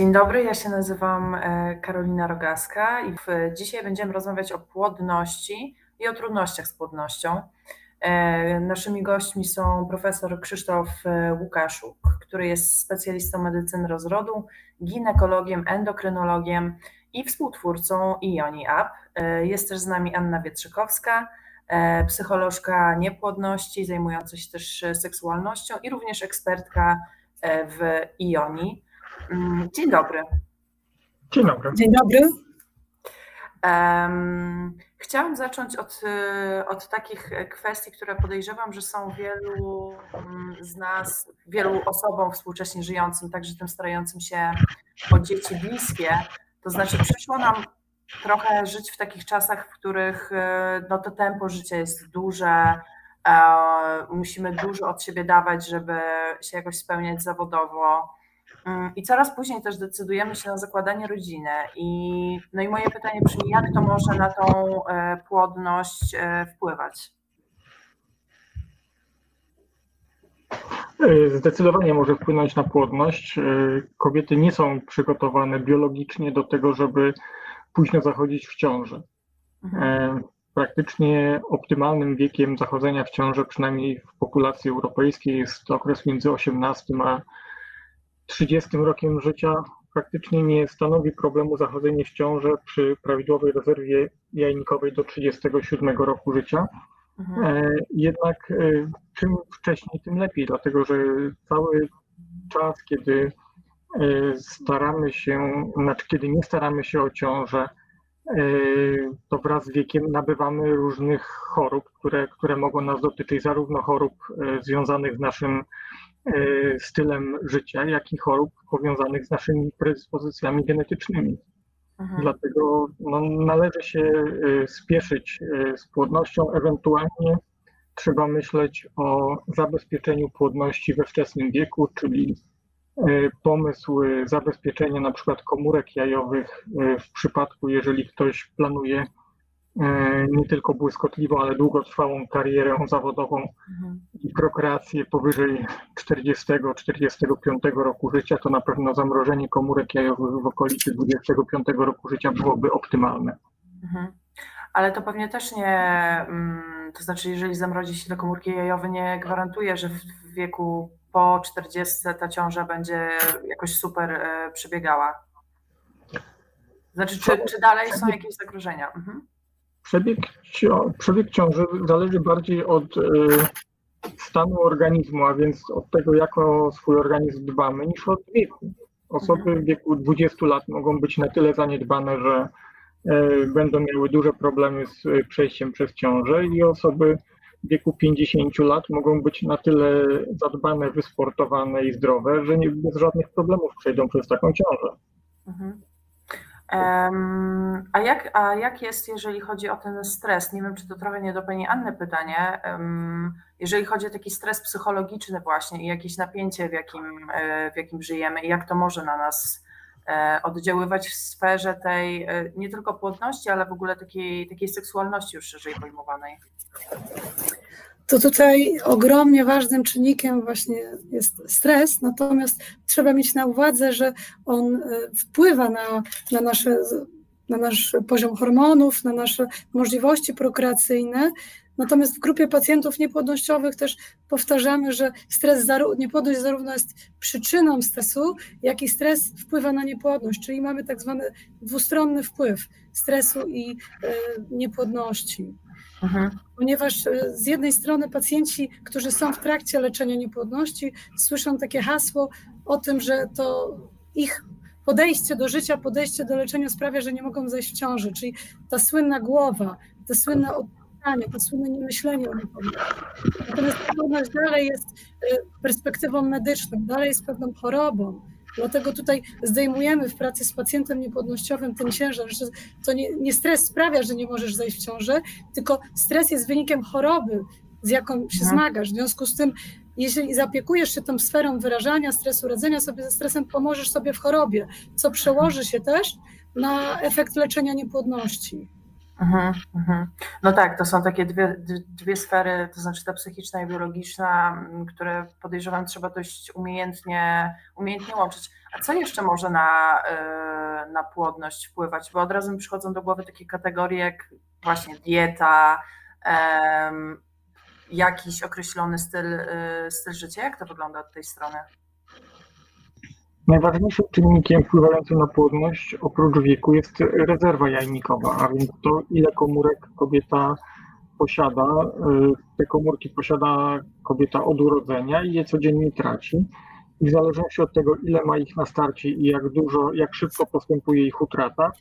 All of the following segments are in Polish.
Dzień dobry, ja się nazywam e, Karolina Rogaska i dzisiaj będziemy rozmawiać o płodności i o trudnościach z płodnością. E, naszymi gośćmi są profesor Krzysztof e, Łukaszuk, który jest specjalistą medycyny rozrodu, ginekologiem, endokrynologiem i współtwórcą Ioni Up. Jest też z nami Anna Wietrzykowska, psycholożka niepłodności, zajmująca się też seksualnością i również ekspertka w Ioni. Mm, dzień dobry. Dzień dobry. Dzień dobry. Um, chciałam zacząć od, y, od takich kwestii, które podejrzewam, że są wielu mm, z nas, wielu osobom współcześnie żyjącym, także tym starającym się o dzieci bliskie. To znaczy, przyszło nam trochę żyć w takich czasach, w których y, no, to tempo życia jest duże, e, musimy dużo od siebie dawać, żeby się jakoś spełniać zawodowo. Mm, I coraz później też decydujemy się na zakładanie rodziny. I, no i moje pytanie brzmi, jak to może na tą e, płodność e, wpływać? E, zdecydowanie może wpłynąć na płodność. Kobiety nie są przygotowane biologicznie do tego, żeby późno zachodzić w ciąży. Mhm. Praktycznie optymalnym wiekiem zachodzenia w ciąży, przynajmniej w populacji europejskiej, jest okres między 18 a 30 rokiem życia praktycznie nie stanowi problemu zachodzenie w ciąży przy prawidłowej rezerwie jajnikowej do 37 roku życia. Mhm. E, jednak e, czym wcześniej, tym lepiej, dlatego że cały czas, kiedy e, staramy się, znaczy kiedy nie staramy się o ciążę, to wraz z wiekiem nabywamy różnych chorób, które, które mogą nas dotyczyć, zarówno chorób związanych z naszym stylem życia, jak i chorób powiązanych z naszymi predyspozycjami genetycznymi. Mhm. Dlatego no, należy się e, spieszyć e, z płodnością, ewentualnie trzeba myśleć o zabezpieczeniu płodności we wczesnym wieku, czyli pomysł zabezpieczenia na przykład komórek jajowych w przypadku, jeżeli ktoś planuje E, nie tylko błyskotliwą, ale długotrwałą karierę zawodową mhm. i prokreację powyżej 40-45 roku życia, to na pewno zamrożenie komórek jajowych w okolicy 25 roku życia byłoby optymalne. Mhm. Ale to pewnie też nie, mm, to znaczy jeżeli zamrodzi się te komórki jajowe, nie gwarantuje, że w wieku po 40 ta ciąża będzie jakoś super e, przebiegała. Znaczy, czy, czy dalej są jakieś zagrożenia? Mhm. Przebieg, przebieg ciąży zależy bardziej od e, stanu organizmu, a więc od tego, jak o swój organizm dbamy, niż od wieku. Osoby w wieku 20 lat mogą być na tyle zaniedbane, że e, będą miały duże problemy z przejściem przez ciążę i osoby w wieku 50 lat mogą być na tyle zadbane, wysportowane i zdrowe, że nie, bez żadnych problemów przejdą przez taką ciążę. Mhm. A jak, a jak jest, jeżeli chodzi o ten stres? Nie wiem, czy to trochę nie do Pani Anny pytanie. Jeżeli chodzi o taki stres psychologiczny właśnie i jakieś napięcie, w jakim, e, w jakim żyjemy i jak to może na nas e, oddziaływać w sferze tej e, nie tylko płodności, ale w ogóle takiej, takiej seksualności już szerzej pojmowanej to tutaj ogromnie ważnym czynnikiem właśnie jest stres, natomiast trzeba mieć na uwadze, że on e, wpływa na, na, nasze, na nasz poziom hormonów, na nasze możliwości prokreacyjne. Natomiast w grupie pacjentów niepłodnościowych też powtarzamy, że stres, niepłodność zarówno jest przyczyną stresu, jak i stres wpływa na niepłodność, czyli mamy tak zwany dwustronny wpływ stresu i y, niepłodności. Ponieważ e, z jednej strony pacjenci, którzy są w trakcie leczenia niepłodności, słyszą takie hasło o tym, że to ich podejście do życia, podejście do leczenia sprawia, że nie mogą zejść w ciąży, czyli ta słynna głowa, te słynne oddychanie, to słynne niemyślenie o niepłodności. Natomiast niepłodność dalej jest e, perspektywą medyczną, dalej jest pewną chorobą, Dlatego tutaj zdejmujemy w pracy z pacjentem niepłodnościowym ten ciężar, że to nie, nie stres sprawia, że nie możesz zejść w ciążę, tylko stres jest wynikiem choroby, z jaką się mhm. zmagasz. W związku z tym, jeżeli zapiekujesz się tą sferą wyrażania stresu, radzenia sobie ze stresem, pomożesz sobie w chorobie, co przełoży się też na efekt leczenia niepłodności. Mhm, mhm. No tak, to są takie dwie, dwie sfery, to znaczy ta psychiczna i biologiczna, które podejrzewam trzeba dość umiejętnie, umiejętnie łączyć. A co jeszcze może na, y, na płodność wpływać? Bo od razu mi przychodzą do głowy takie kategorie jak właśnie dieta, jakiś określony styl, y, styl życia. Jak to wygląda od tej strony? Najważniejszym czynnikiem wpływającym na płodność oprócz wieku jest rezerwa jajnikowa, a więc to, ile komórek kobieta posiada. Y, te komórki posiada kobieta od urodzenia i je codziennie traci. I w zależności od tego, ile ma ich na starcie i jak dużo, jak szybko postępuje ich utrata,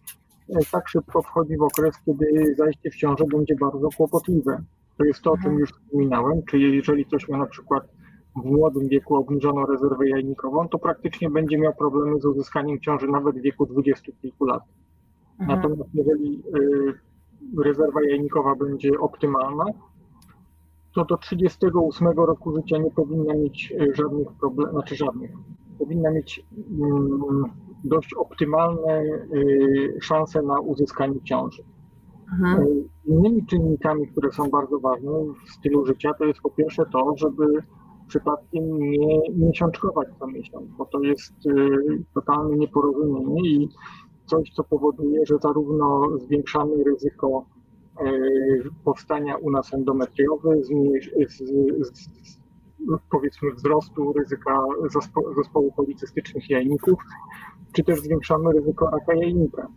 y, tak szybko wchodzi w okres, kiedy zajście w ciążę będzie bardzo kłopotliwe. To jest to, o czym mhm. już wspominałem, czyli jeżeli ktoś ma na przykład w młodym wieku obniżoną rezerwę jajnikową, to praktycznie będzie miał problemy z uzyskaniem ciąży nawet w wieku 20 kilku lat. Mhm. Natomiast jeżeli y, rezerwa jajnikowa będzie optymalna, to do 38 roku życia nie powinna mieć y, żadnych problemów, znaczy żadnych. Powinna mieć mm, dość optymalne y, szanse na uzyskanie ciąży. Mhm. Innymi czynnikami, które są bardzo ważne w stylu życia, to jest po pierwsze to, żeby przypadkiem nie miesiączkować co miesiąc, bo to jest y, totalne nieporozumienie i coś, co powoduje, że zarówno zwiększamy ryzyko y, powstania u nas endometriowy, powiedzmy wzrostu ryzyka zespołu policystycznych jajników, czy też zwiększamy ryzyko raka jajnika.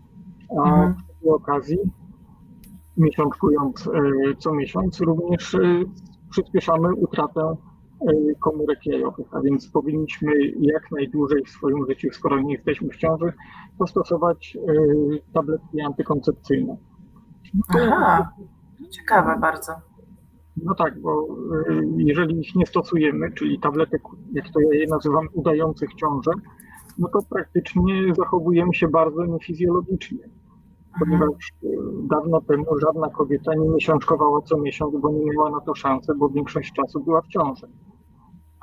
A mhm. przy okazji, miesiączkując y, co miesiąc, również przyspieszamy utratę komórek jajowych, a więc powinniśmy jak najdłużej w swoim życiu, skoro nie jesteśmy w ciąży, postosować e, tabletki antykoncepcyjne. Aha, ciekawe bardzo. No tak, bo e, jeżeli ich nie stosujemy, czyli tabletek, jak to ja je nazywam, udających ciążę, no to praktycznie zachowujemy się bardzo niefizjologicznie. Ponieważ dawno temu żadna kobieta nie miesiączkowała co miesiąc, bo nie miała na to szansy, bo większość czasu była w ciąży.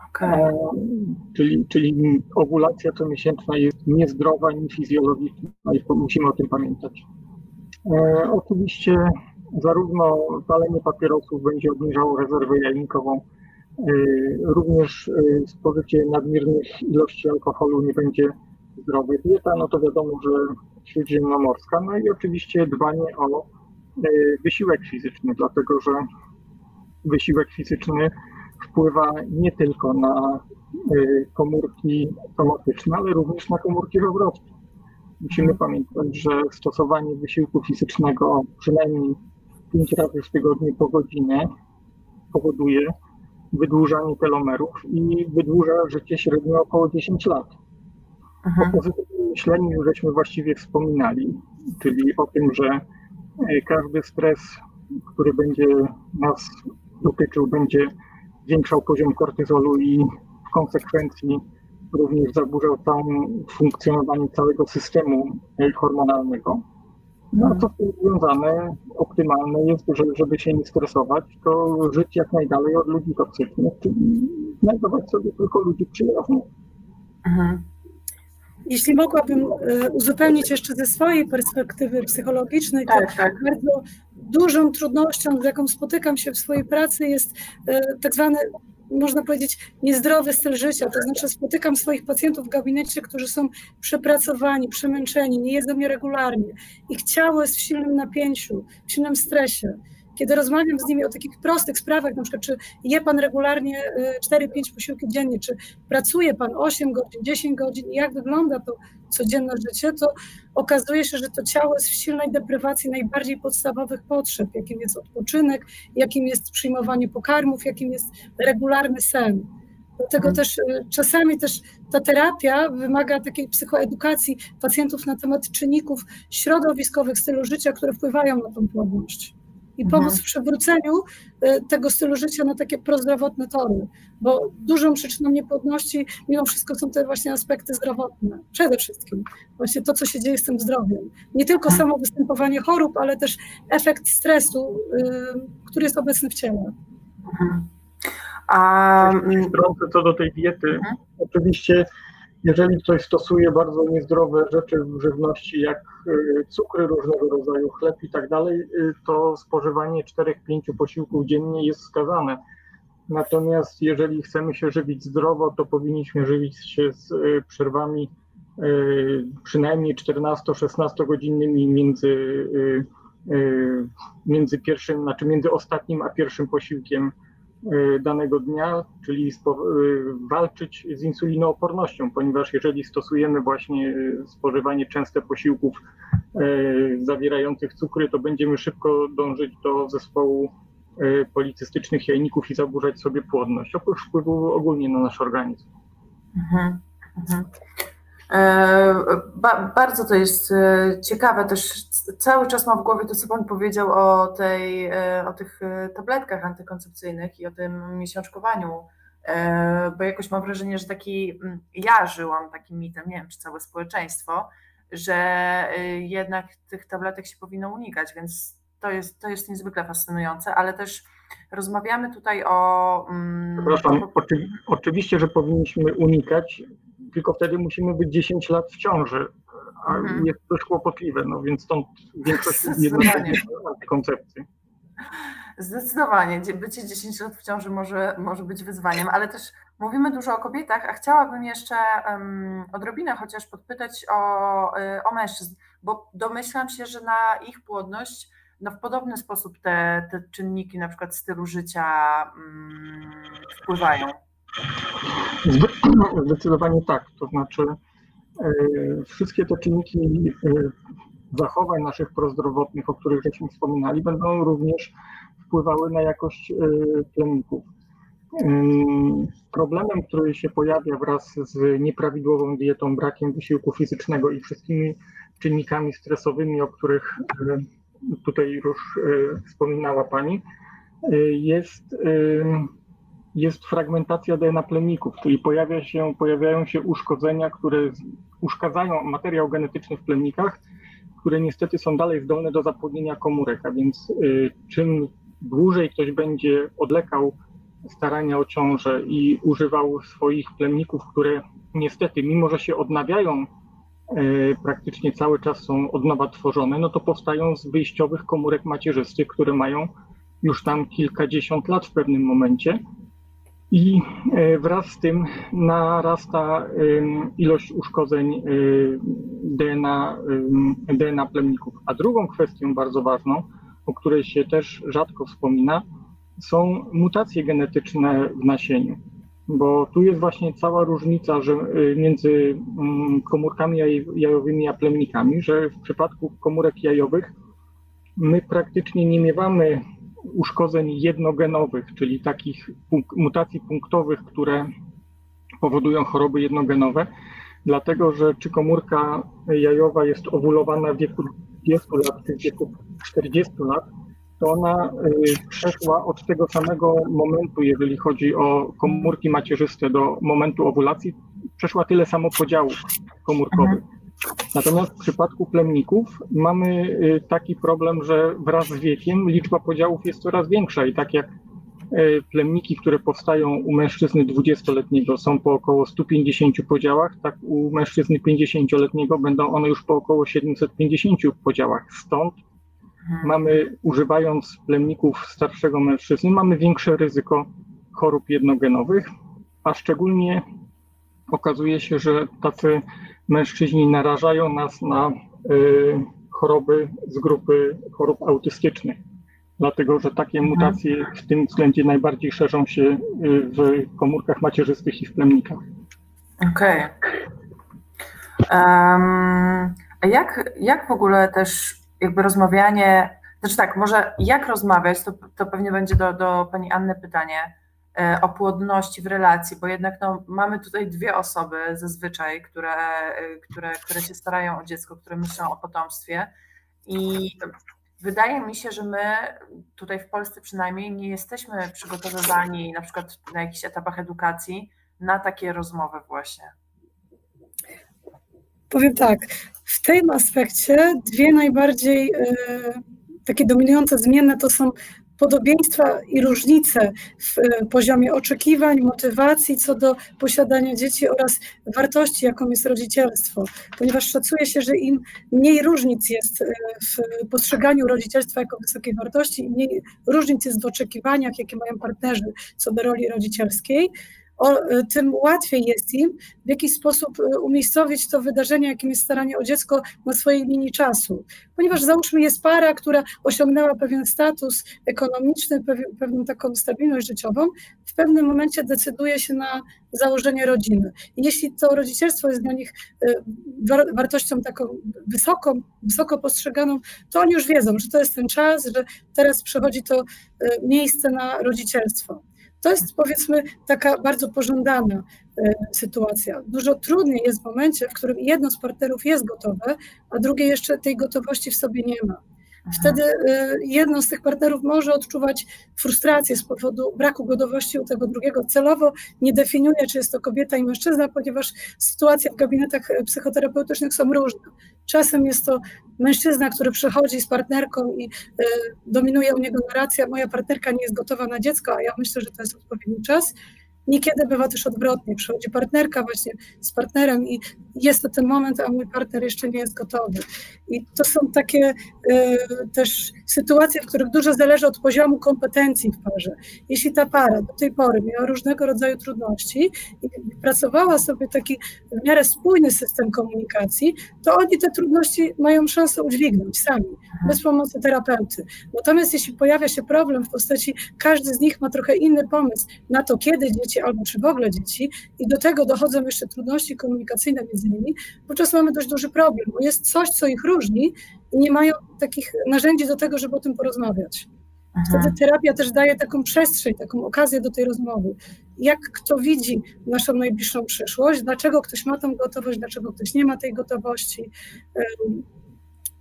Okay. Czyli, czyli owulacja comiesięczna jest niezdrowa, niefizjologiczna i musimy o tym pamiętać. E, oczywiście zarówno palenie papierosów będzie obniżało rezerwę jajnikową, e, również e, spożycie nadmiernych ilości alkoholu nie będzie zdrowe. Dieta, no to wiadomo, że śródziemnomorska, no i oczywiście dbanie o e, wysiłek fizyczny, dlatego że wysiłek fizyczny wpływa nie tylko na y, komórki somatyczne, ale również na komórki wywrotne. Musimy pamiętać, że stosowanie wysiłku fizycznego przynajmniej 5 razy w tygodniu po godzinę powoduje wydłużanie telomerów i wydłuża życie średnio około 10 lat. Aha. O pozytywnym myśleniu już żeśmy właściwie wspominali, czyli o tym, że y, każdy stres, który będzie nas dotyczył, będzie zwiększał poziom kortyzolu i w konsekwencji również zaburzał całe funkcjonowanie całego systemu hormonalnego. No co z tym związane, optymalne jest, że, żeby się nie stresować, to żyć jak najdalej od ludzi toksycznych, czyli znajdować sobie tylko ludzi przyjaznych. Mhm. Jeśli mogłabym e, uzupełnić jeszcze ze swojej perspektywy psychologicznej, to tak, tak. bardzo dużą trudnością, z jaką spotykam się w swojej pracy, jest e, tak zwany można powiedzieć, niezdrowy styl życia. To znaczy, spotykam swoich pacjentów w gabinecie, którzy są przepracowani, przemęczeni, nie jedzą regularnie. Ich ciało jest w silnym napięciu, w silnym stresie kiedy rozmawiam z nimi o takich prostych sprawach, na przykład czy je pan regularnie 4-5 y, posiłki dziennie, czy pracuje pan 8 godzin, 10 godzin i jak wygląda to codzienne życie, to okazuje się, że to ciało jest w silnej deprywacji najbardziej podstawowych potrzeb, jakim jest odpoczynek, jakim jest przyjmowanie pokarmów, jakim jest regularny sen. Dlatego hmm. też y, czasami też ta terapia wymaga takiej psychoedukacji pacjentów na temat czynników środowiskowych stylu życia, które wpływają na tą płodność i pomóc mhm. w przywróceniu e, tego stylu życia na takie prozdrowotne tory, bo dużą przyczyną niepłodności mimo wszystko są te właśnie aspekty zdrowotne. Przede wszystkim właśnie to, co się dzieje z tym zdrowiem. Nie tylko samo występowanie chorób, ale też efekt stresu, y, który jest obecny w ciele. Mhm. A... Co do tej diety. Mhm. Oczywiście jeżeli ktoś stosuje bardzo niezdrowe rzeczy w żywności, jak y, cukry różnego rodzaju, chleb i tak dalej, y, to spożywanie 4-5 posiłków dziennie jest skazane. Natomiast jeżeli chcemy się żywić zdrowo, to powinniśmy żywić się z y, przerwami przynajmniej 14-16 godzinnymi między, między pierwszym, znaczy między ostatnim a pierwszym posiłkiem danego dnia, czyli y, walczyć z insulinoopornością, ponieważ jeżeli stosujemy właśnie y, spożywanie częste posiłków zawierających cukry, to będziemy szybko dążyć do zespołu policystycznych jajników i zaburzać sobie płodność, oprócz wpływu ogólnie na nasz organizm. Mhm, mhm. E, ba, bardzo to jest e, ciekawe, też cały czas mam w głowie to, co Pan powiedział o, tej, e, o tych tabletkach antykoncepcyjnych i o tym miesiączkowaniu, bo jakoś mam wrażenie, że taki, ja żyłam takim mitem, nie wiem, czy całe społeczeństwo, że jednak tych tabletek się powinno unikać, więc to jest, to jest niezwykle fascynujące, ale też rozmawiamy tutaj o... Mm, Przepraszam, o... oczywiście, że powinniśmy unikać, tylko wtedy musimy być 10 lat w ciąży, a mhm. jest dość kłopotliwe, no więc stąd większość jednocześnie koncepcji. Zdecydowanie, bycie 10 lat w ciąży może, może być wyzwaniem, ale też mówimy dużo o kobietach, a chciałabym jeszcze um, odrobinę chociaż podpytać o, y, o mężczyzn, bo domyślam się, że na ich płodność no, w podobny sposób te, te czynniki, na przykład stylu życia, um, wpływają. Zdecydowanie tak. To znaczy, e, wszystkie te czynniki e, zachowań naszych prozdrowotnych, o których żeśmy wspominali, będą również wpływały na jakość e, plemników. Problemem, który się pojawia wraz z nieprawidłową dietą, brakiem wysiłku fizycznego i wszystkimi czynnikami stresowymi, o których tutaj już wspominała Pani, jest jest fragmentacja DNA plemników, czyli pojawia się, pojawiają się uszkodzenia, które uszkadzają materiał genetyczny w plemnikach, które niestety są dalej zdolne do zapłodnienia komórek, a więc y, czym dłużej ktoś będzie odlekał starania o ciążę i używał swoich plemników, które niestety, mimo że się odnawiają, y, praktycznie cały czas są od nowa tworzone, no to powstają z wyjściowych komórek macierzystych, które mają już tam kilkadziesiąt lat w pewnym momencie i e, wraz z tym narasta ilość uszkodzeń e, DNA, DNA plemników. A drugą kwestią bardzo ważną, o której się też rzadko wspomina, są mutacje genetyczne w nasieniu. Bo tu jest właśnie cała różnica że e, między mm, komórkami jajowymi a plemnikami, że w przypadku komórek jajowych my praktycznie nie miewamy uszkodzeń jednogenowych, czyli takich mutacji punktowych, które powodują choroby jednogenowe, dlatego że czy komórka jajowa jest owulowana w wieku 20 lat, czy w wieku 40 lat, to ona y, przeszła od tego samego momentu, jeżeli chodzi o komórki macierzyste, do momentu owulacji, przeszła tyle samo podziałów komórkowych. Mhm. Natomiast w przypadku plemników mamy y, taki problem, że wraz z wiekiem liczba podziałów jest coraz większa i tak jak y, plemniki, które powstają u mężczyzny 20-letniego są po około 150 podziałach, tak u mężczyzny 50-letniego będą one już po około 750 podziałach. Stąd hmm. mamy, używając plemników starszego mężczyzny, mamy większe ryzyko chorób jednogenowych, a szczególnie okazuje się, że tacy mężczyźni narażają nas na y, choroby z grupy chorób autystycznych, dlatego że takie mhm. mutacje w tym względzie najbardziej szerzą się y, w komórkach macierzystych i w plemnikach. Okej. Okay. Um, a jak, jak w ogóle też jakby rozmawianie, znaczy tak, może jak rozmawiać, to, to pewnie będzie do, do Pani Anny pytanie, o płodności w relacji, bo jednak no, mamy tutaj dwie osoby zazwyczaj, które, e, które, które się starają o dziecko, które myślą o potomstwie i wydaje mi się, że my tutaj w Polsce przynajmniej nie jesteśmy przygotowywani na przykład na jakichś etapach edukacji na takie rozmowy właśnie. Powiem tak, w tym aspekcie dwie najbardziej y, takie dominujące zmienne to są podobieństwa i różnice w e, poziomie oczekiwań, motywacji co do posiadania dzieci oraz wartości, jaką jest rodzicielstwo, ponieważ szacuje się, że im mniej różnic jest e, w postrzeganiu rodzicielstwa jako wysokiej wartości, im mniej różnic jest w oczekiwaniach, jakie mają partnerzy co do roli rodzicielskiej, o, e, tym łatwiej jest im w jakiś sposób e, umiejscowić to wydarzenie, jakim jest staranie o dziecko na swojej linii czasu. Ponieważ załóżmy jest para, która osiągnęła pewien status ekonomiczny, pewną taką stabilność życiową, w pewnym momencie decyduje się na założenie rodziny. I jeśli to rodzicielstwo jest dla nich e, wartością taką wysoką, wysoko postrzeganą, to oni już wiedzą, że to jest ten czas, że teraz przechodzi to miejsce na rodzicielstwo. To jest powiedzmy taka bardzo pożądana e, sytuacja. Dużo trudniej jest w momencie, w którym jedno z partnerów jest gotowe, a drugie jeszcze tej gotowości w sobie nie ma. Wtedy y, jedno z tych partnerów może odczuwać frustrację z powodu braku gotowości u tego drugiego. Celowo nie definiuje, czy jest to kobieta i mężczyzna, ponieważ sytuacje w gabinetach psychoterapeutycznych są różne. Czasem jest to mężczyzna, który przychodzi z partnerką i y, dominuje u niego narracja, moja partnerka nie jest gotowa na dziecko, a ja myślę, że to jest odpowiedni czas. Niekiedy bywa też odwrotnie. Przychodzi partnerka właśnie z partnerem i jest to ten moment, a mój partner jeszcze nie jest gotowy. I to są takie y, też sytuacje, w których dużo zależy od poziomu kompetencji w parze. Jeśli ta para do tej pory miała różnego rodzaju trudności i pracowała sobie taki w miarę spójny system komunikacji, to oni te trudności mają szansę udźwignąć sami, bez pomocy terapeuty. Natomiast jeśli pojawia się problem w postaci, każdy z nich ma trochę inny pomysł na to, kiedy dzieci albo czy w ogóle dzieci i do tego dochodzą jeszcze trudności komunikacyjne między nimi, wówczas mamy dość duży problem, bo jest coś, co ich różni i nie mają takich narzędzi do tego, żeby o tym porozmawiać. Wtedy terapia też daje taką przestrzeń, taką okazję do tej rozmowy. Jak kto widzi naszą najbliższą przyszłość, dlaczego ktoś ma tą gotowość, dlaczego ktoś nie ma tej gotowości.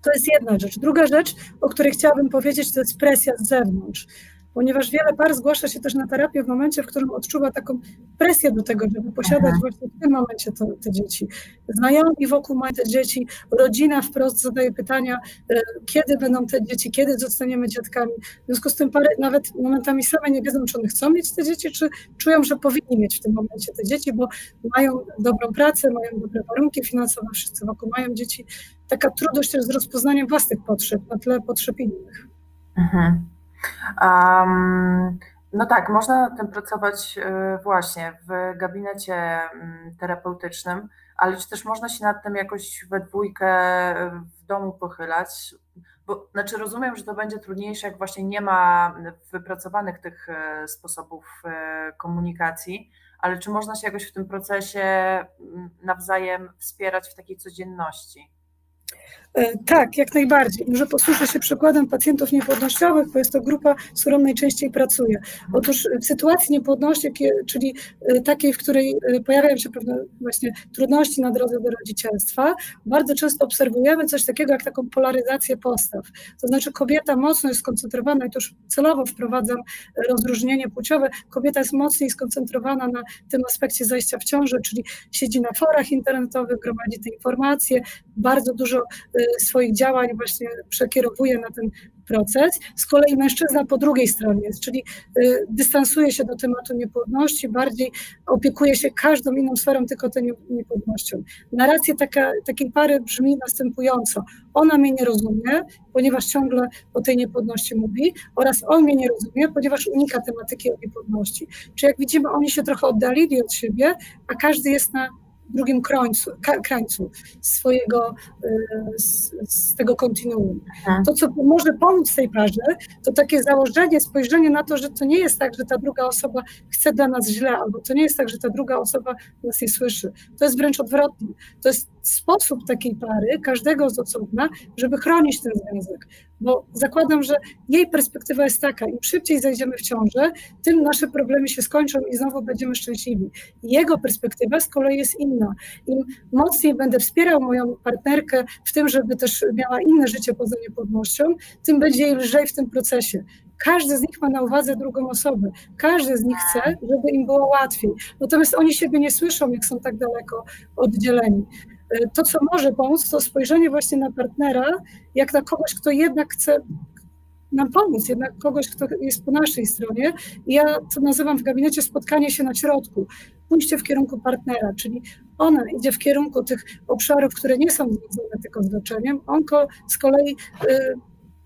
To jest jedna rzecz. Druga rzecz, o której chciałabym powiedzieć, to jest presja z zewnątrz ponieważ wiele par zgłasza się też na terapię w momencie, w którym odczuwa taką presję do tego, żeby posiadać Aha. właśnie w tym momencie to, te dzieci. Znajomi wokół mają te dzieci, rodzina wprost zadaje pytania, e, kiedy będą te dzieci, kiedy zostaniemy dziadkami. W związku z tym pary nawet momentami same nie wiedzą, czy one chcą mieć te dzieci, czy czują, że powinni mieć w tym momencie te dzieci, bo mają dobrą pracę, mają dobre warunki finansowe, wszyscy wokół mają dzieci. Taka trudność też z rozpoznaniem własnych potrzeb na tle potrzeb innych. Mhm. Um, no tak, można tym pracować e, właśnie w gabinecie mm, terapeutycznym, ale czy też można się nad tym jakoś we dwójkę e, w domu pochylać? Bo, znaczy rozumiem, że to będzie trudniejsze, jak właśnie nie ma wypracowanych tych e, sposobów komunikacji, ale czy można się jakoś w tym procesie mm, nawzajem wspierać w takiej codzienności? E, tak, jak najbardziej. Może posłużę się przykładem pacjentów niepłodnościowych, bo jest to grupa, z którą najczęściej pracuję. Otóż w sytuacji niepłodności, czyli e, takiej, w której e, pojawiają się pewne właśnie trudności na drodze do rodzicielstwa, bardzo często obserwujemy coś takiego jak taką polaryzację postaw. To znaczy kobieta mocno jest skoncentrowana, i już celowo wprowadzam rozróżnienie płciowe, kobieta jest mocniej skoncentrowana na tym aspekcie zajścia w ciąży, czyli siedzi na forach internetowych, gromadzi te informacje, bardzo dużo swoich działań właśnie przekierowuje na ten proces. Z kolei mężczyzna po drugiej stronie jest, czyli y, dystansuje się do tematu niepłodności, bardziej opiekuje się każdą inną sferą, tylko tą niepłodnością. Narracja taka, takiej pary brzmi następująco. Ona mnie nie rozumie, ponieważ ciągle o tej niepłodności mówi, oraz on mnie nie rozumie, ponieważ unika tematyki o niepłodności. Czy jak widzimy, oni się trochę oddalili od siebie, a każdy jest na drugim krańcu, krańcu swojego, y, z, z tego kontinuum. To, co może pomóc tej parze, to takie założenie, spojrzenie na to, że to nie jest tak, że ta druga osoba chce dla nas źle, albo to nie jest tak, że ta druga osoba nas nie słyszy. To jest wręcz odwrotnie. To jest sposób takiej pary, każdego z osobna, żeby chronić ten związek. Bo zakładam, że jej perspektywa jest taka, im szybciej zajdziemy w ciążę, tym nasze problemy się skończą i znowu będziemy szczęśliwi. Jego perspektywa z kolei jest inna. Im mocniej będę wspierał moją partnerkę w tym, żeby też miała inne życie poza niepłodnością, tym będzie jej lżej w tym procesie. Każdy z nich ma na uwadze drugą osobę. Każdy z nich chce, żeby im było łatwiej. Natomiast oni siebie nie słyszą, jak są tak daleko oddzieleni. To, co może pomóc, to spojrzenie właśnie na partnera, jak na kogoś, kto jednak chce nam pomóc, jednak kogoś, kto jest po naszej stronie. Ja to nazywam w gabinecie spotkanie się na środku, pójście w kierunku partnera, czyli ona idzie w kierunku tych obszarów, które nie są związane tylko z leczeniem, on z kolei y,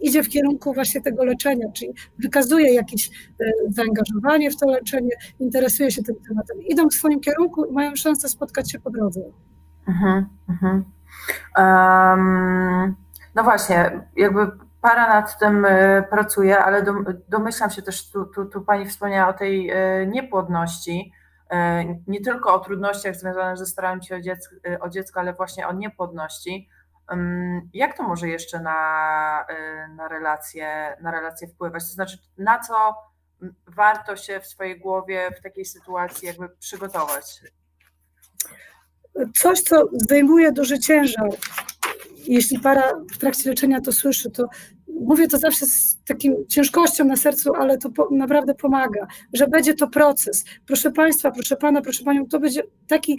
idzie w kierunku właśnie tego leczenia, czyli wykazuje jakieś y, zaangażowanie w to leczenie, interesuje się tym tematem, idą w swoim kierunku i mają szansę spotkać się po drodze. Mhm, mhm. Um, no właśnie, jakby para nad tym e, pracuje, ale domyślam się też, tu, tu, tu Pani wspomniała o tej e, niepłodności, e, nie tylko o trudnościach związanych ze staraniem się o dziecko, o dziecko, ale właśnie o niepłodności. Jak to może jeszcze na, na, relacje, na relacje wpływać? To znaczy, na co warto się w swojej głowie w takiej sytuacji jakby przygotować? Coś, co zdejmuje duży ciężar jeśli para w trakcie leczenia to słyszy, to mówię to zawsze z takim ciężkością na sercu, ale to po, naprawdę pomaga, że będzie to proces. Proszę Państwa, proszę Pana, proszę Panią, to będzie taki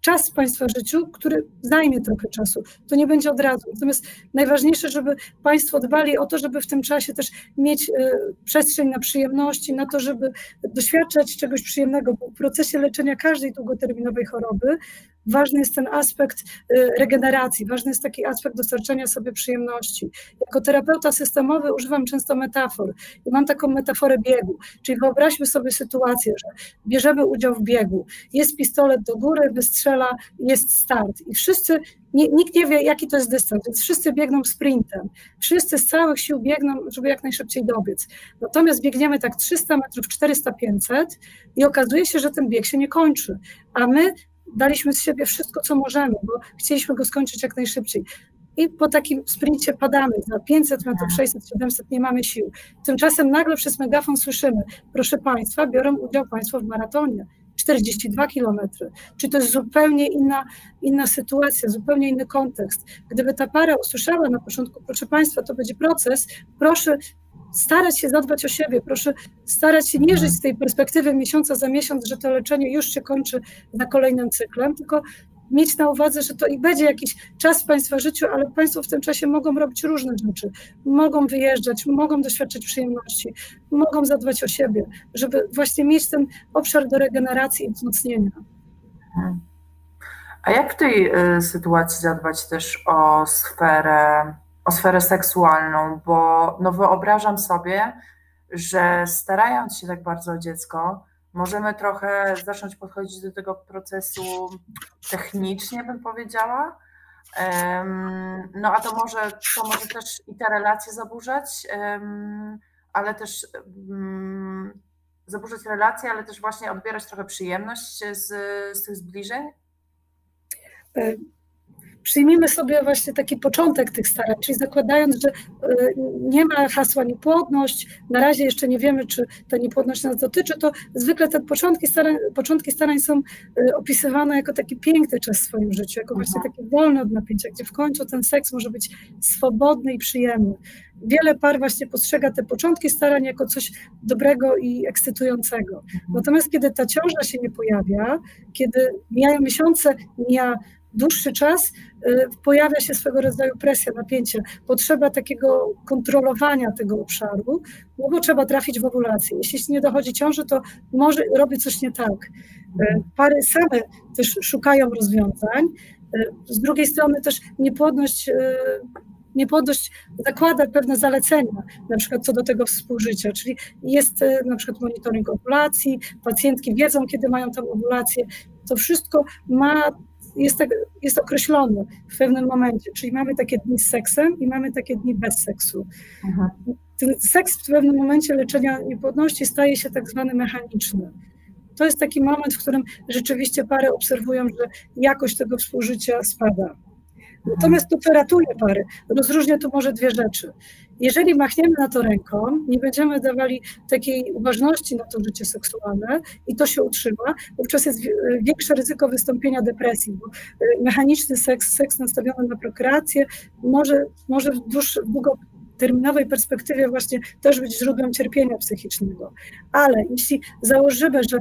czas w Państwa życiu, który zajmie trochę czasu. To nie będzie od razu. Natomiast najważniejsze, żeby Państwo dbali o to, żeby w tym czasie też mieć e, przestrzeń na przyjemności, na to, żeby doświadczać czegoś przyjemnego, bo w procesie leczenia każdej długoterminowej choroby ważny jest ten aspekt y, regeneracji, ważny jest taki aspekt dostarczania sobie przyjemności. Jako terapeuta systemowy używam często metafor i mam taką metaforę biegu, czyli wyobraźmy sobie sytuację, że bierzemy udział w biegu, jest pistolet do góry, wystrzela, jest start i wszyscy nikt nie wie, jaki to jest dystans, więc wszyscy biegną sprintem. Wszyscy z całych sił biegną, żeby jak najszybciej dobiec. Natomiast biegniemy tak 300 metrów, 400, 500 i okazuje się, że ten bieg się nie kończy. A my daliśmy z siebie wszystko, co możemy, bo chcieliśmy go skończyć jak najszybciej. I po takim sprincie padamy za 500 metrów, 600, 700, nie mamy sił. Tymczasem nagle przez megafon słyszymy, proszę Państwa, biorą udział Państwo w maratonie. 42 kilometry. Czy to jest zupełnie inna, inna sytuacja, zupełnie inny kontekst. Gdyby ta para usłyszała na początku, proszę Państwa, to będzie proces, proszę starać się zadbać o siebie, proszę starać się nie żyć z tej perspektywy miesiąca za miesiąc, że to leczenie już się kończy za kolejnym cyklem, tylko mieć na uwadze, że to i będzie jakiś czas w Państwa życiu, ale Państwo w tym czasie mogą robić różne rzeczy. Mogą wyjeżdżać, mogą doświadczać przyjemności, mogą zadbać o siebie, żeby właśnie mieć ten obszar do regeneracji i wzmocnienia. A jak w tej y, sytuacji zadbać też o sferę o sferę seksualną, bo no wyobrażam sobie, że starając się tak bardzo o dziecko, możemy trochę zacząć podchodzić do tego procesu technicznie, bym powiedziała. No a to może, to może też i te relacje zaburzać, ale też zaburzać relacje, ale też właśnie odbierać trochę przyjemność z, z tych zbliżeń. Przyjmijmy sobie właśnie taki początek tych starań, czyli zakładając, że e, nie ma hasła niepłodność, na razie jeszcze nie wiemy, czy ta niepłodność nas dotyczy, to zwykle te początki starań, początki starań są e, opisywane jako taki piękny czas w swoim życiu, jako właśnie taki wolny od napięcia, gdzie w końcu ten seks może być swobodny i przyjemny. Wiele par właśnie postrzega te początki starań jako coś dobrego i ekscytującego. Mhm. Natomiast kiedy ta ciąża się nie pojawia, kiedy mijają miesiące, mija dłuższy czas y, pojawia się swego rodzaju presja, napięcie, potrzeba takiego kontrolowania tego obszaru, no bo trzeba trafić w ovulację. Jeśli nie dochodzi ciąży, to może robi coś nie tak. Y, pary same też szukają rozwiązań. Y, z drugiej strony też niepłodność niepłodność zakłada pewne zalecenia, na przykład co do tego współżycia, czyli jest na przykład monitoring ovulacji, pacjentki wiedzą, kiedy mają tę ovulację, to wszystko ma jest, tak, jest określony w pewnym momencie, czyli mamy takie dni z seksem i mamy takie dni bez seksu. Aha. Ten seks w pewnym momencie leczenia niepłodności staje się tak zwany mechaniczny. To jest taki moment, w którym rzeczywiście pary obserwują, że jakość tego współżycia spada. Natomiast to, co ratuje pary, rozróżnia tu może dwie rzeczy. Jeżeli machniemy na to ręką, nie będziemy dawali takiej uważności na to życie seksualne i to się utrzyma, wówczas jest większe ryzyko wystąpienia depresji, bo y, mechaniczny seks, seks nastawiony na prokreację może, może w, dłuższy, w długoterminowej perspektywie właśnie też być źródłem cierpienia psychicznego. Ale jeśli założymy, że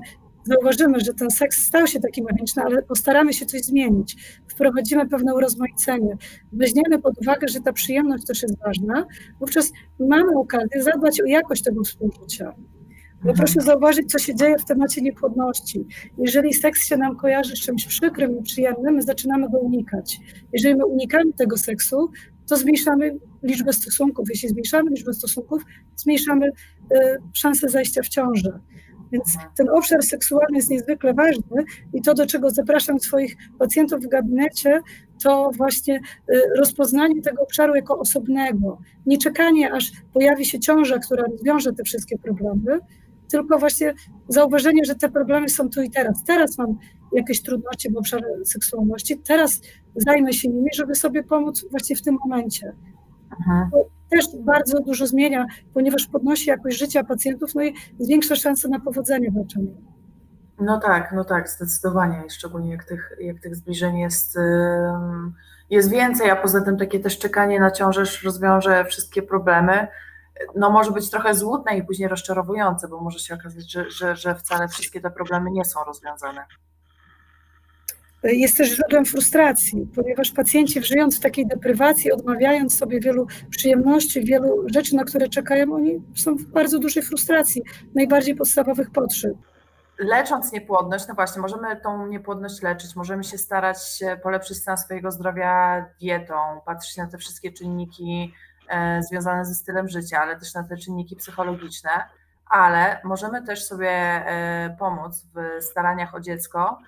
zauważymy, że ten seks stał się taki mechaniczny, ale postaramy się coś zmienić, wprowadzimy pewne urozmaicenie, weźmiemy pod uwagę, że ta przyjemność też jest ważna, wówczas mamy okazję zadbać o jakość tego współżycia. Bo proszę zauważyć, co się dzieje w temacie niepłodności. Jeżeli seks się nam kojarzy z czymś przykrym, nieprzyjemnym, my zaczynamy go unikać. Jeżeli my unikamy tego seksu, to zmniejszamy liczbę stosunków. Jeśli zmniejszamy liczbę stosunków, zmniejszamy y, szanse zajścia w ciążę. Więc ten obszar seksualny jest niezwykle ważny i to, do czego zapraszam swoich pacjentów w gabinecie, to właśnie y, rozpoznanie tego obszaru jako osobnego. Nie czekanie, aż pojawi się ciąża, która rozwiąże te wszystkie problemy, tylko właśnie zauważenie, że te problemy są tu i teraz. Teraz mam jakieś trudności w obszarze seksualności, teraz zajmę się nimi, żeby sobie pomóc właśnie w tym momencie. Aha. To też bardzo dużo zmienia, ponieważ podnosi jakość życia pacjentów, no i zwiększa szanse na powodzenie w leczeniu. No tak, no tak, zdecydowanie, szczególnie jak tych, jak tych zbliżeń jest, jest więcej, a poza tym takie też czekanie na ciążę rozwiąże wszystkie problemy no może być trochę złudne i później rozczarowujące, bo może się okazać, że, że, że wcale wszystkie te problemy nie są rozwiązane. Jest też źródłem frustracji, ponieważ pacjenci żyjąc w takiej deprywacji, odmawiając sobie wielu przyjemności, wielu rzeczy, na które czekają, oni są w bardzo dużej frustracji najbardziej podstawowych potrzeb. Lecząc niepłodność, no właśnie, możemy tą niepłodność leczyć, możemy się starać polepszyć stan swojego zdrowia dietą, patrzeć na te wszystkie czynniki E, związane ze stylem życia, ale też na te czynniki psychologiczne, ale możemy też sobie e, pomóc w staraniach o dziecko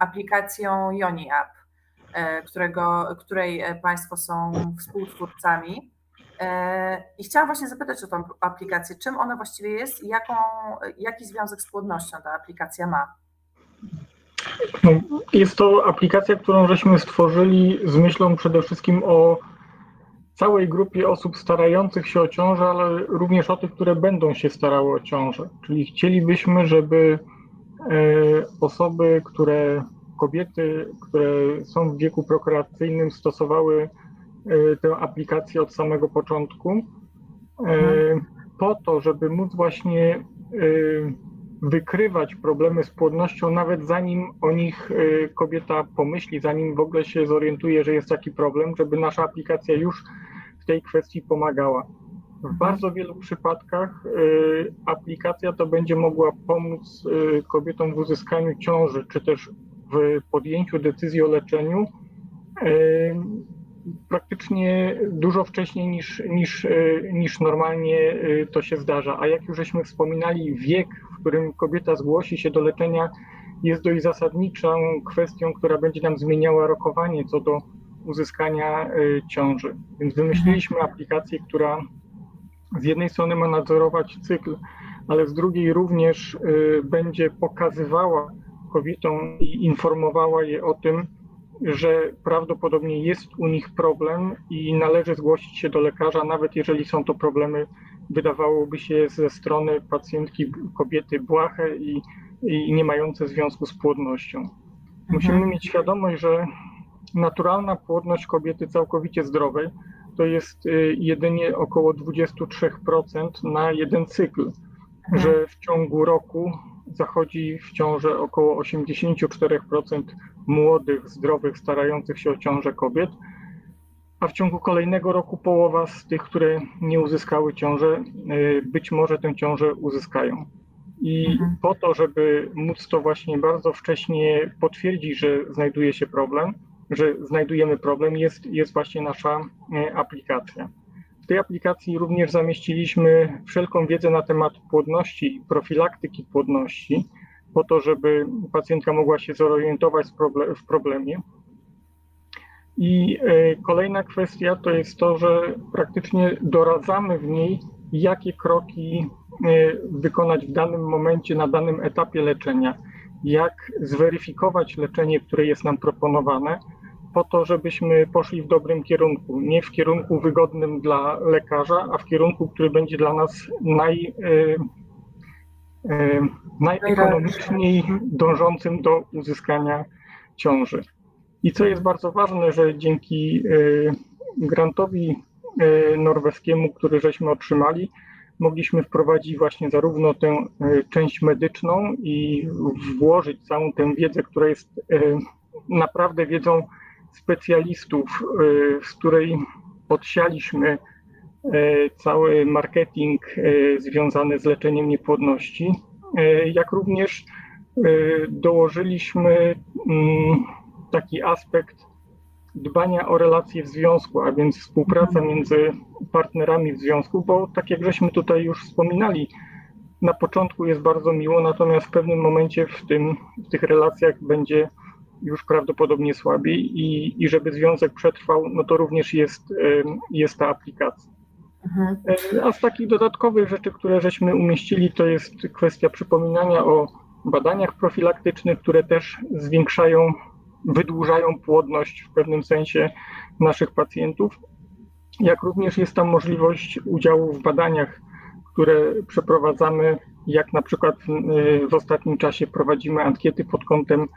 aplikacją Yoni App, e, którego, której Państwo są współtwórcami. I chciałam właśnie zapytać o tą aplikację, czym ona właściwie jest i jaką, jaki związek z płodnością ta aplikacja ma? No, jest to aplikacja, którą żeśmy stworzyli z myślą przede wszystkim o całej grupie osób starających się o ciążę, ale również o tych, które będą się starały o ciążę. Czyli chcielibyśmy, żeby e, osoby, które, kobiety, które są w wieku prokreacyjnym, stosowały e, tę aplikację od samego początku, e, mhm. po to, żeby móc właśnie wykrywać problemy z płodnością, nawet zanim o nich kobieta pomyśli, zanim w ogóle się zorientuje, że jest taki problem, żeby nasza aplikacja już w tej kwestii pomagała. W bardzo wielu przypadkach y, aplikacja to będzie mogła pomóc y, kobietom w uzyskaniu ciąży, czy też w podjęciu decyzji o leczeniu y, praktycznie dużo wcześniej niż, niż, niż normalnie to się zdarza. A jak już żeśmy wspominali, wiek, w którym kobieta zgłosi się do leczenia, jest dość zasadniczą kwestią, która będzie nam zmieniała rokowanie co do uzyskania ciąży. Więc wymyśliliśmy aplikację, która z jednej strony ma nadzorować cykl, ale z drugiej również y, będzie pokazywała kobietom i informowała je o tym, że prawdopodobnie jest u nich problem i należy zgłosić się do lekarza, nawet jeżeli są to problemy, wydawałoby się ze strony pacjentki kobiety błahe i, i nie mające związku z płodnością. Musimy mhm. mieć świadomość, że naturalna płodność kobiety całkowicie zdrowej to jest y, jedynie około 23% na jeden cykl, mhm. że w ciągu roku zachodzi w ciążę około 84% młodych, zdrowych, starających się o ciążę kobiet, a w ciągu kolejnego roku połowa z tych, które nie uzyskały ciążę, y, być może tę ciążę uzyskają. I mhm. po to, żeby móc to właśnie bardzo wcześnie potwierdzić, że znajduje się problem, że znajdujemy problem, jest, jest właśnie nasza e, aplikacja. W tej aplikacji również zamieściliśmy wszelką wiedzę na temat płodności profilaktyki płodności, po to, żeby pacjentka mogła się zorientować w problemie. I e, kolejna kwestia to jest to, że praktycznie doradzamy w niej, jakie kroki e, wykonać w danym momencie, na danym etapie leczenia, jak zweryfikować leczenie, które jest nam proponowane, po to, żebyśmy poszli w dobrym kierunku. Nie w kierunku wygodnym dla lekarza, a w kierunku, który będzie dla nas naj, e, e, najekonomiczniej dążącym do uzyskania ciąży. I co jest bardzo ważne, że dzięki e, grantowi norweskiemu, który żeśmy otrzymali, mogliśmy wprowadzić właśnie zarówno tę e, część medyczną i włożyć całą tę wiedzę, która jest e, naprawdę wiedzą specjalistów, z której podsialiśmy cały marketing związany z leczeniem niepłodności, jak również dołożyliśmy mm, taki aspekt dbania o relacje w związku, a więc współpraca między partnerami w związku, bo tak jak żeśmy tutaj już wspominali, na początku jest bardzo miło, natomiast w pewnym momencie w, tym, w tych relacjach będzie już prawdopodobnie słabiej i, i żeby związek przetrwał, no to również jest, jest ta aplikacja. Mhm. A z takich dodatkowych rzeczy, które żeśmy umieścili, to jest kwestia przypominania o badaniach profilaktycznych, które też zwiększają wydłużają płodność w pewnym sensie naszych pacjentów, jak również jest tam możliwość udziału w badaniach, które przeprowadzamy, jak na przykład w ostatnim czasie prowadzimy ankiety pod kątem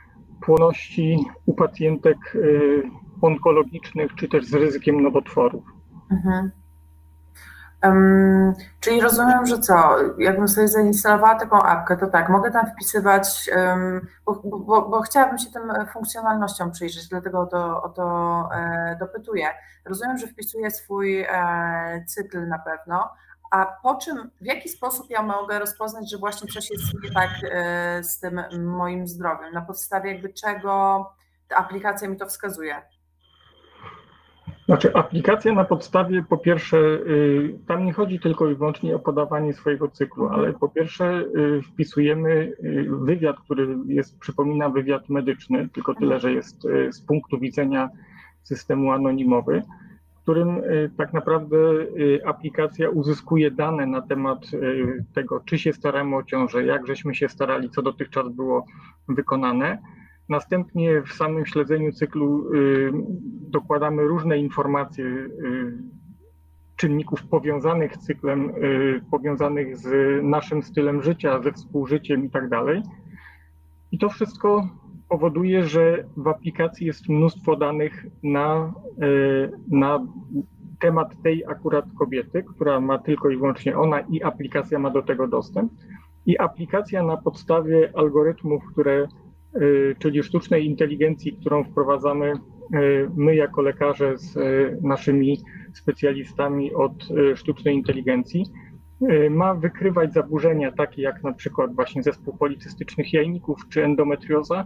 płonności u pacjentek y, onkologicznych, czy też z ryzykiem nowotworów. Mhm. Um, czyli rozumiem, że co, jakbym sobie zainstalowała taką apkę, to tak, mogę tam wpisywać, um, bo, bo, bo, chciałabym się tym funkcjonalnością przyjrzeć, dlatego o to, o to e, dopytuję. Rozumiem, że wpisuję swój e, cykl na pewno, a po czym, w jaki sposób ja mogę rozpoznać, że właśnie coś jest nie tak e, z tym moim zdrowiem? Na podstawie jakby czego ta aplikacja mi to wskazuje? Znaczy, aplikacja na podstawie, po pierwsze, y, tam nie chodzi tylko i wyłącznie o podawanie swojego cyklu, ale po pierwsze y, wpisujemy y, wywiad, który jest, przypomina wywiad medyczny, tylko tyle, że jest z punktu widzenia systemu anonimowy, którym tak naprawdę aplikacja uzyskuje dane na temat tego, czy się staramy o ciążę, jak żeśmy się starali, co dotychczas było wykonane Następnie w samym śledzeniu cyklu y, dokładamy różne informacje y, czynników powiązanych z cyklem, y, powiązanych z naszym stylem życia, ze współżyciem i tak. I to wszystko powoduje, że w aplikacji jest mnóstwo danych na, na temat tej akurat kobiety, która ma tylko i wyłącznie ona i aplikacja ma do tego dostęp. I aplikacja na podstawie algorytmów, które Y, czyli sztucznej inteligencji, którą wprowadzamy y, my jako lekarze z naszymi specjalistami od sztucznej inteligencji, ma wykrywać zaburzenia takie jak na przykład właśnie zespół policystycznych jajników czy endometrioza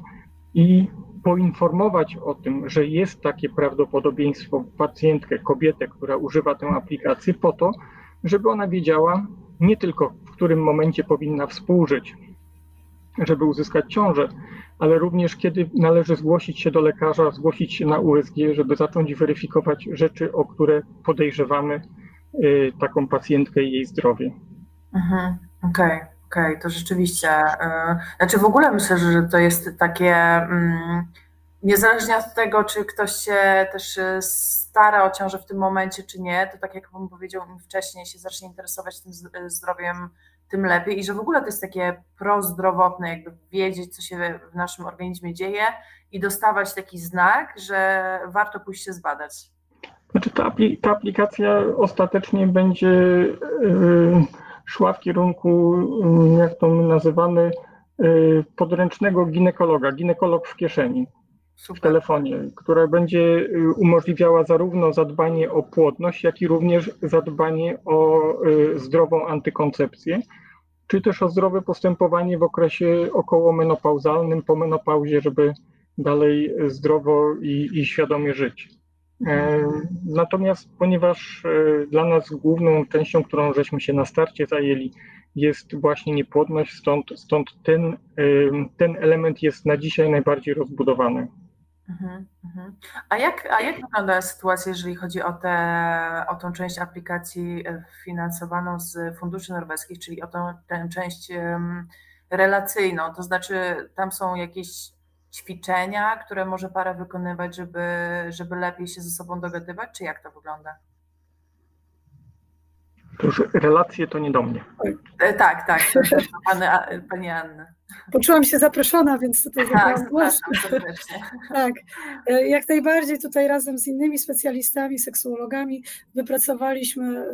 i poinformować o tym, że jest takie prawdopodobieństwo pacjentkę, kobietę, która używa tę aplikację po to, żeby ona wiedziała nie tylko w którym momencie powinna współżyć, żeby uzyskać ciążę, ale również kiedy należy zgłosić się do lekarza, zgłosić się na USG, żeby zacząć weryfikować rzeczy, o które podejrzewamy y, taką pacjentkę i jej zdrowie. Mhm, okej. Okay. Okej, okay, to rzeczywiście. Y, znaczy w ogóle myślę, że to jest takie, mm, niezależnie od tego, czy ktoś się też y, stara o ciążę w tym momencie, czy nie, to tak jak Wam powiedział, wcześniej się zacznie interesować tym zdrowiem tym lepiej i że w ogóle to jest takie prozdrowotne, jakby wiedzieć, co się w naszym organizmie dzieje i dostawać taki znak, że warto pójść się zbadać. Znaczy ta, ta aplikacja ostatecznie będzie yy, szła w kierunku, yy, jak to my nazywamy, yy, podręcznego ginekologa, ginekolog w kieszeni. W telefonie, która będzie y, umożliwiała zarówno zadbanie o płodność, jak i również zadbanie o y, zdrową antykoncepcję, czy też o zdrowe postępowanie w okresie okołomenopauzalnym, po menopauzie, żeby dalej zdrowo i, i świadomie żyć. E, natomiast ponieważ e, dla nas główną częścią, którą żeśmy się na starcie zajęli, jest właśnie niepłodność, stąd, stąd ten, e, ten element jest na dzisiaj najbardziej rozbudowany. Mhm, mhm. A jak, a jak wygląda sytuacja, jeżeli chodzi o, tę o tą część aplikacji finansowaną z funduszy norweskich, czyli o tą, tę część relacyjną? To znaczy, tam są jakieś ćwiczenia, które może para wykonywać, żeby, żeby lepiej się ze sobą dogadywać, czy jak to wygląda? To już relacje to nie do mnie. Tak, tak, pani, pani Anny. Poczułam się zaproszona, więc tutaj tak, głos. tak, e, jak najbardziej tutaj razem z innymi specjalistami, seksuologami wypracowaliśmy e,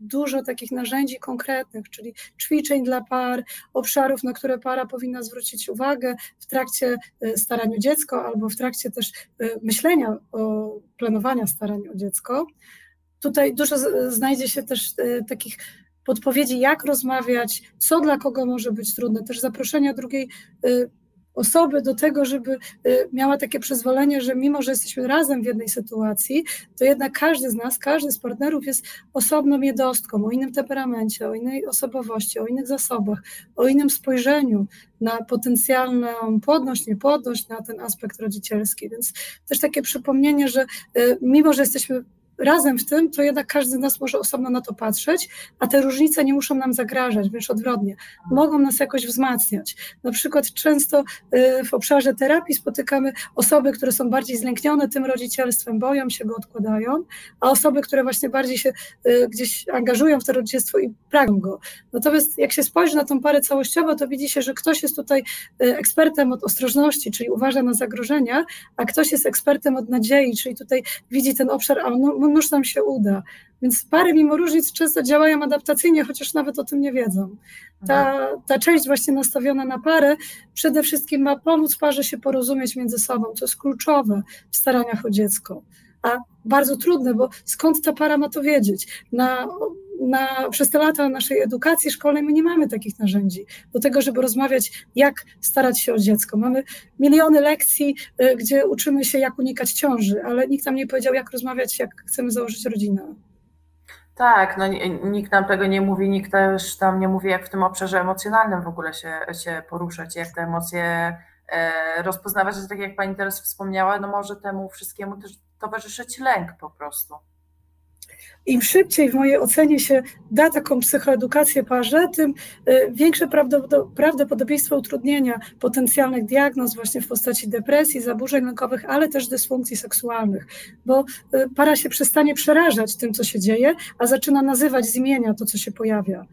dużo takich narzędzi konkretnych, czyli ćwiczeń dla par, obszarów, na które para powinna zwrócić uwagę w trakcie e, starania o dziecko albo w trakcie też myślenia o planowania starania o dziecko. Tutaj dużo znajdzie się też takich podpowiedzi, jak rozmawiać, co dla kogo może być trudne, też zaproszenia drugiej y, osoby do tego, żeby y, miała takie przyzwolenie, że mimo, że jesteśmy razem w jednej sytuacji, to jednak każdy z nas, każdy z partnerów jest osobną jednostką, o innym temperamencie, o innej osobowości, o innych zasobach, o innym spojrzeniu na potencjalną płodność, niepłodność, na ten aspekt rodzicielski. Więc też takie przypomnienie, że mimo, że jesteśmy razem w tym, to jednak każdy z nas może osobno na to patrzeć, a te różnice nie muszą nam zagrażać, wręcz odwrotnie, mogą nas jakoś wzmacniać. Na przykład często y, w obszarze terapii spotykamy osoby, które są bardziej zlęknione tym rodzicielstwem, boją się go, odkładają, a osoby, które właśnie bardziej się y, gdzieś angażują w to rodzicielstwo i pragną go. Natomiast jak się spojrzy na tą parę całościowo, to widzi się, że ktoś jest tutaj y, ekspertem od ostrożności, czyli uważa na zagrożenia, a ktoś jest ekspertem od nadziei, czyli tutaj widzi ten obszar, a no, nóż nam się uda. Więc pary mimo różnic często działają adaptacyjnie, chociaż nawet o tym nie wiedzą. Ta, ta część właśnie nastawiona na parę przede wszystkim ma pomóc parze się porozumieć między sobą, to jest kluczowe w staraniach o dziecko. A bardzo trudne, bo skąd ta para ma to wiedzieć? Na na, przez te lata naszej edukacji szkolnej my nie mamy takich narzędzi do tego, żeby rozmawiać, jak starać się o dziecko. Mamy miliony lekcji, y, gdzie uczymy się, jak unikać ciąży, ale nikt nam nie powiedział, jak rozmawiać, jak chcemy założyć rodzinę. Tak, no nikt nam tego nie mówi, nikt też tam nie mówi, jak w tym obszarze emocjonalnym w ogóle się, się poruszać, jak te emocje e, rozpoznawać, że tak jak Pani teraz wspomniała, no może temu wszystkiemu też towarzyszyć lęk po prostu im szybciej w mojej ocenie się da taką psychoedukację parze, tym y, większe prawdopodobieństwo utrudnienia potencjalnych diagnoz właśnie w postaci depresji, zaburzeń lękowych, ale też dysfunkcji seksualnych, bo y, para się przestanie przerażać tym, co się dzieje, a zaczyna nazywać z imienia to, co się pojawia.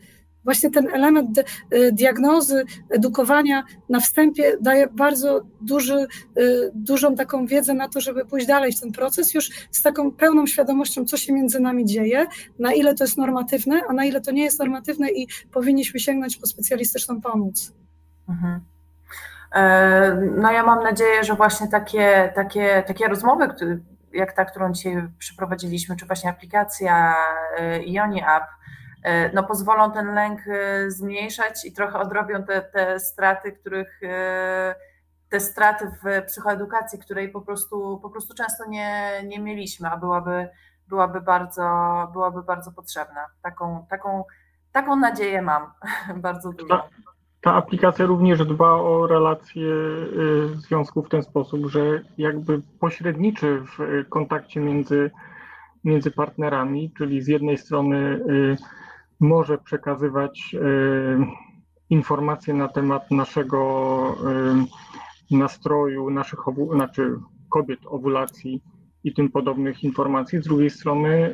Właśnie ten element y, diagnozy, edukowania na wstępie daje bardzo duży, y, dużą taką wiedzę na to, żeby pójść dalej w ten proces, już z taką pełną świadomością, co się między nami dzieje, na ile to jest normatywne, a na ile to nie jest normatywne i powinniśmy sięgnąć po specjalistyczną pomoc. Mhm. E, no ja mam nadzieję, że właśnie takie, takie, takie rozmowy, jak ta, którą dzisiaj przeprowadziliśmy, czy właśnie aplikacja y, Ioni App, E, no, pozwolą ten lęk e, zmniejszać i trochę odrobią te, te straty, których e, te straty w psychoedukacji, której po prostu, po prostu często nie, nie mieliśmy, a byłaby, byłaby, bardzo, byłaby bardzo potrzebna. Taką, taką, taką nadzieję mam bardzo dużo. Ta, ta aplikacja również dba o relacje związków w ten sposób, że jakby pośredniczy w kontakcie między, między partnerami, czyli z jednej strony może przekazywać e, informacje na temat naszego e, nastroju, naszych, znaczy kobiet, owulacji i tym podobnych informacji. Z drugiej strony e,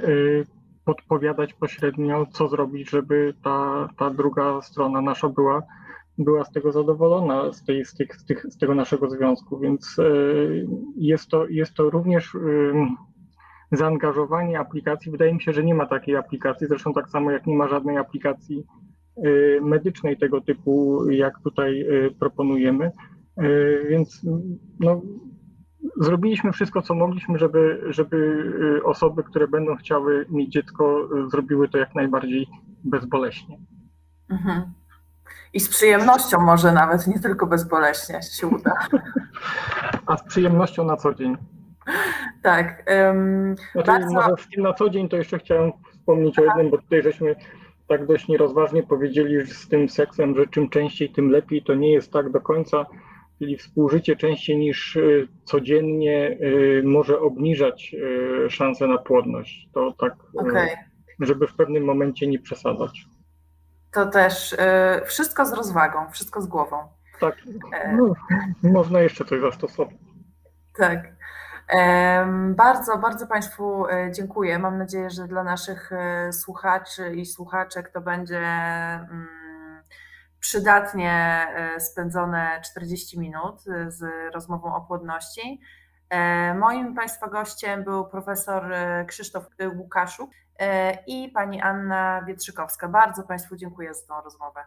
podpowiadać pośrednio, co zrobić, żeby ta, ta druga strona nasza była, była z tego zadowolona, z, tej, z, tych, z, tych, z tego naszego związku. Więc jest to, jest to również zaangażowanie aplikacji. Wydaje mi się, że nie ma takiej aplikacji, zresztą tak samo jak nie ma żadnej aplikacji y, medycznej tego typu, jak tutaj y, proponujemy. Y, więc no, zrobiliśmy wszystko, co mogliśmy, żeby, żeby osoby, które będą chciały mieć dziecko, zrobiły to jak najbardziej bezboleśnie. Mhm. I z przyjemnością może nawet, nie tylko bezboleśnie się uda. A z przyjemnością na co dzień. Tak. Um, znaczy, bardzo... Może z tym na co dzień to jeszcze chciałem wspomnieć Aha. o jednym, bo tutaj żeśmy tak dość nierozważnie powiedzieli z tym seksem, że czym częściej, tym lepiej. To nie jest tak do końca, czyli współżycie częściej niż y, codziennie y, może obniżać y, szanse na płodność. To tak, okay. żeby w pewnym momencie nie przesadzać. To też wszystko z rozwagą, wszystko z głową. Tak, e. no, można jeszcze coś zastosować. Tak. Bardzo, bardzo Państwu e, dziękuję. Mam nadzieję, że dla naszych e, słuchaczy i słuchaczek to będzie mm, przydatnie e, spędzone 40 minut z rozmową o płodności. Moim Państwa gościem był profesor Krzysztof Łukaszuk i pani Anna Wietrzykowska. Bardzo Państwu dziękuję za tą rozmowę.